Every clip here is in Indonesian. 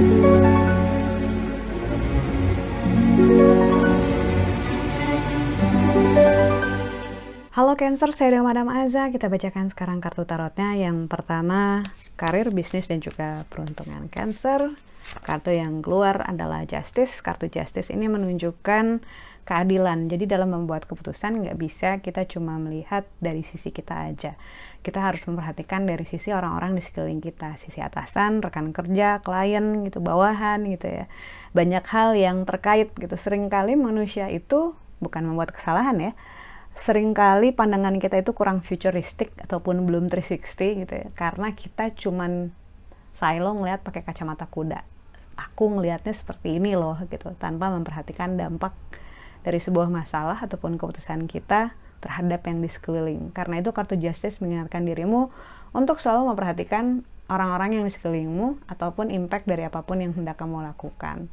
Halo Cancer, saya Dama Madam Aza. Kita bacakan sekarang kartu tarotnya. Yang pertama, karir, bisnis, dan juga peruntungan Cancer. Kartu yang keluar adalah Justice. Kartu Justice ini menunjukkan keadilan. Jadi dalam membuat keputusan nggak bisa kita cuma melihat dari sisi kita aja. Kita harus memperhatikan dari sisi orang-orang di sekeliling kita, sisi atasan, rekan kerja, klien gitu, bawahan gitu ya. Banyak hal yang terkait gitu. Seringkali manusia itu bukan membuat kesalahan ya, sering kali pandangan kita itu kurang futuristik ataupun belum 360 gitu ya karena kita cuman silo ngelihat pakai kacamata kuda aku ngelihatnya seperti ini loh gitu tanpa memperhatikan dampak dari sebuah masalah ataupun keputusan kita terhadap yang di sekeliling. Karena itu kartu justice mengingatkan dirimu untuk selalu memperhatikan orang-orang yang di sekelilingmu ataupun impact dari apa pun yang hendak kamu lakukan.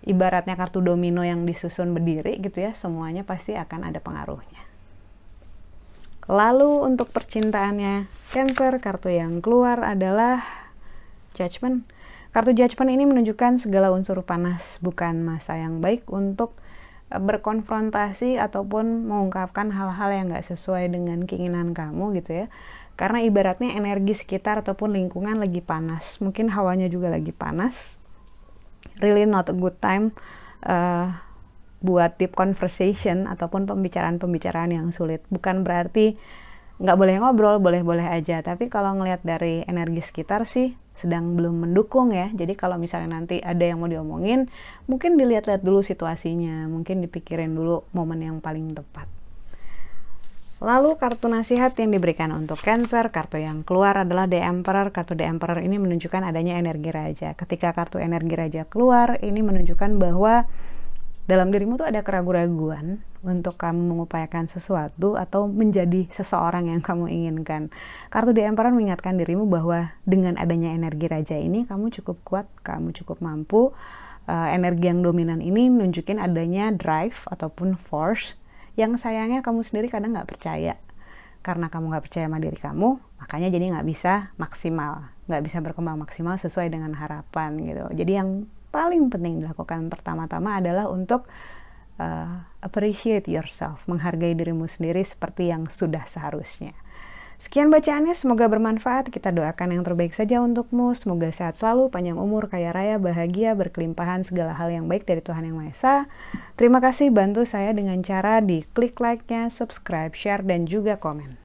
Ibaratnya kartu domino yang disusun berdiri gitu ya semuanya pasti akan ada pengaruhnya. Lalu untuk percintaannya Cancer, kartu yang keluar adalah Judgment. Kartu Judgment ini menunjukkan segala unsur panas, bukan masa yang baik untuk berkonfrontasi ataupun mengungkapkan hal-hal yang gak sesuai dengan keinginan kamu gitu ya. Karena ibaratnya energi sekitar ataupun lingkungan lagi panas, mungkin hawanya juga lagi panas. Really not a good time uh, buat deep conversation ataupun pembicaraan-pembicaraan yang sulit. Bukan berarti nggak boleh ngobrol, boleh-boleh aja. Tapi kalau ngelihat dari energi sekitar sih sedang belum mendukung ya. Jadi kalau misalnya nanti ada yang mau diomongin, mungkin dilihat-lihat dulu situasinya, mungkin dipikirin dulu momen yang paling tepat. Lalu kartu nasihat yang diberikan untuk Cancer, kartu yang keluar adalah The Emperor. Kartu The Emperor ini menunjukkan adanya energi raja. Ketika kartu energi raja keluar, ini menunjukkan bahwa dalam dirimu tuh ada keraguan-raguan untuk kamu mengupayakan sesuatu atau menjadi seseorang yang kamu inginkan. Kartu The Emperor mengingatkan dirimu bahwa dengan adanya energi raja ini kamu cukup kuat, kamu cukup mampu. Uh, energi yang dominan ini nunjukin adanya drive ataupun force yang sayangnya kamu sendiri kadang nggak percaya karena kamu nggak percaya sama diri kamu makanya jadi nggak bisa maksimal nggak bisa berkembang maksimal sesuai dengan harapan gitu jadi yang paling penting dilakukan pertama-tama adalah untuk uh, appreciate yourself, menghargai dirimu sendiri seperti yang sudah seharusnya. Sekian bacaannya, semoga bermanfaat. Kita doakan yang terbaik saja untukmu. Semoga sehat selalu, panjang umur, kaya raya, bahagia, berkelimpahan segala hal yang baik dari Tuhan Yang Maha Esa. Terima kasih bantu saya dengan cara di klik like-nya, subscribe, share, dan juga komen.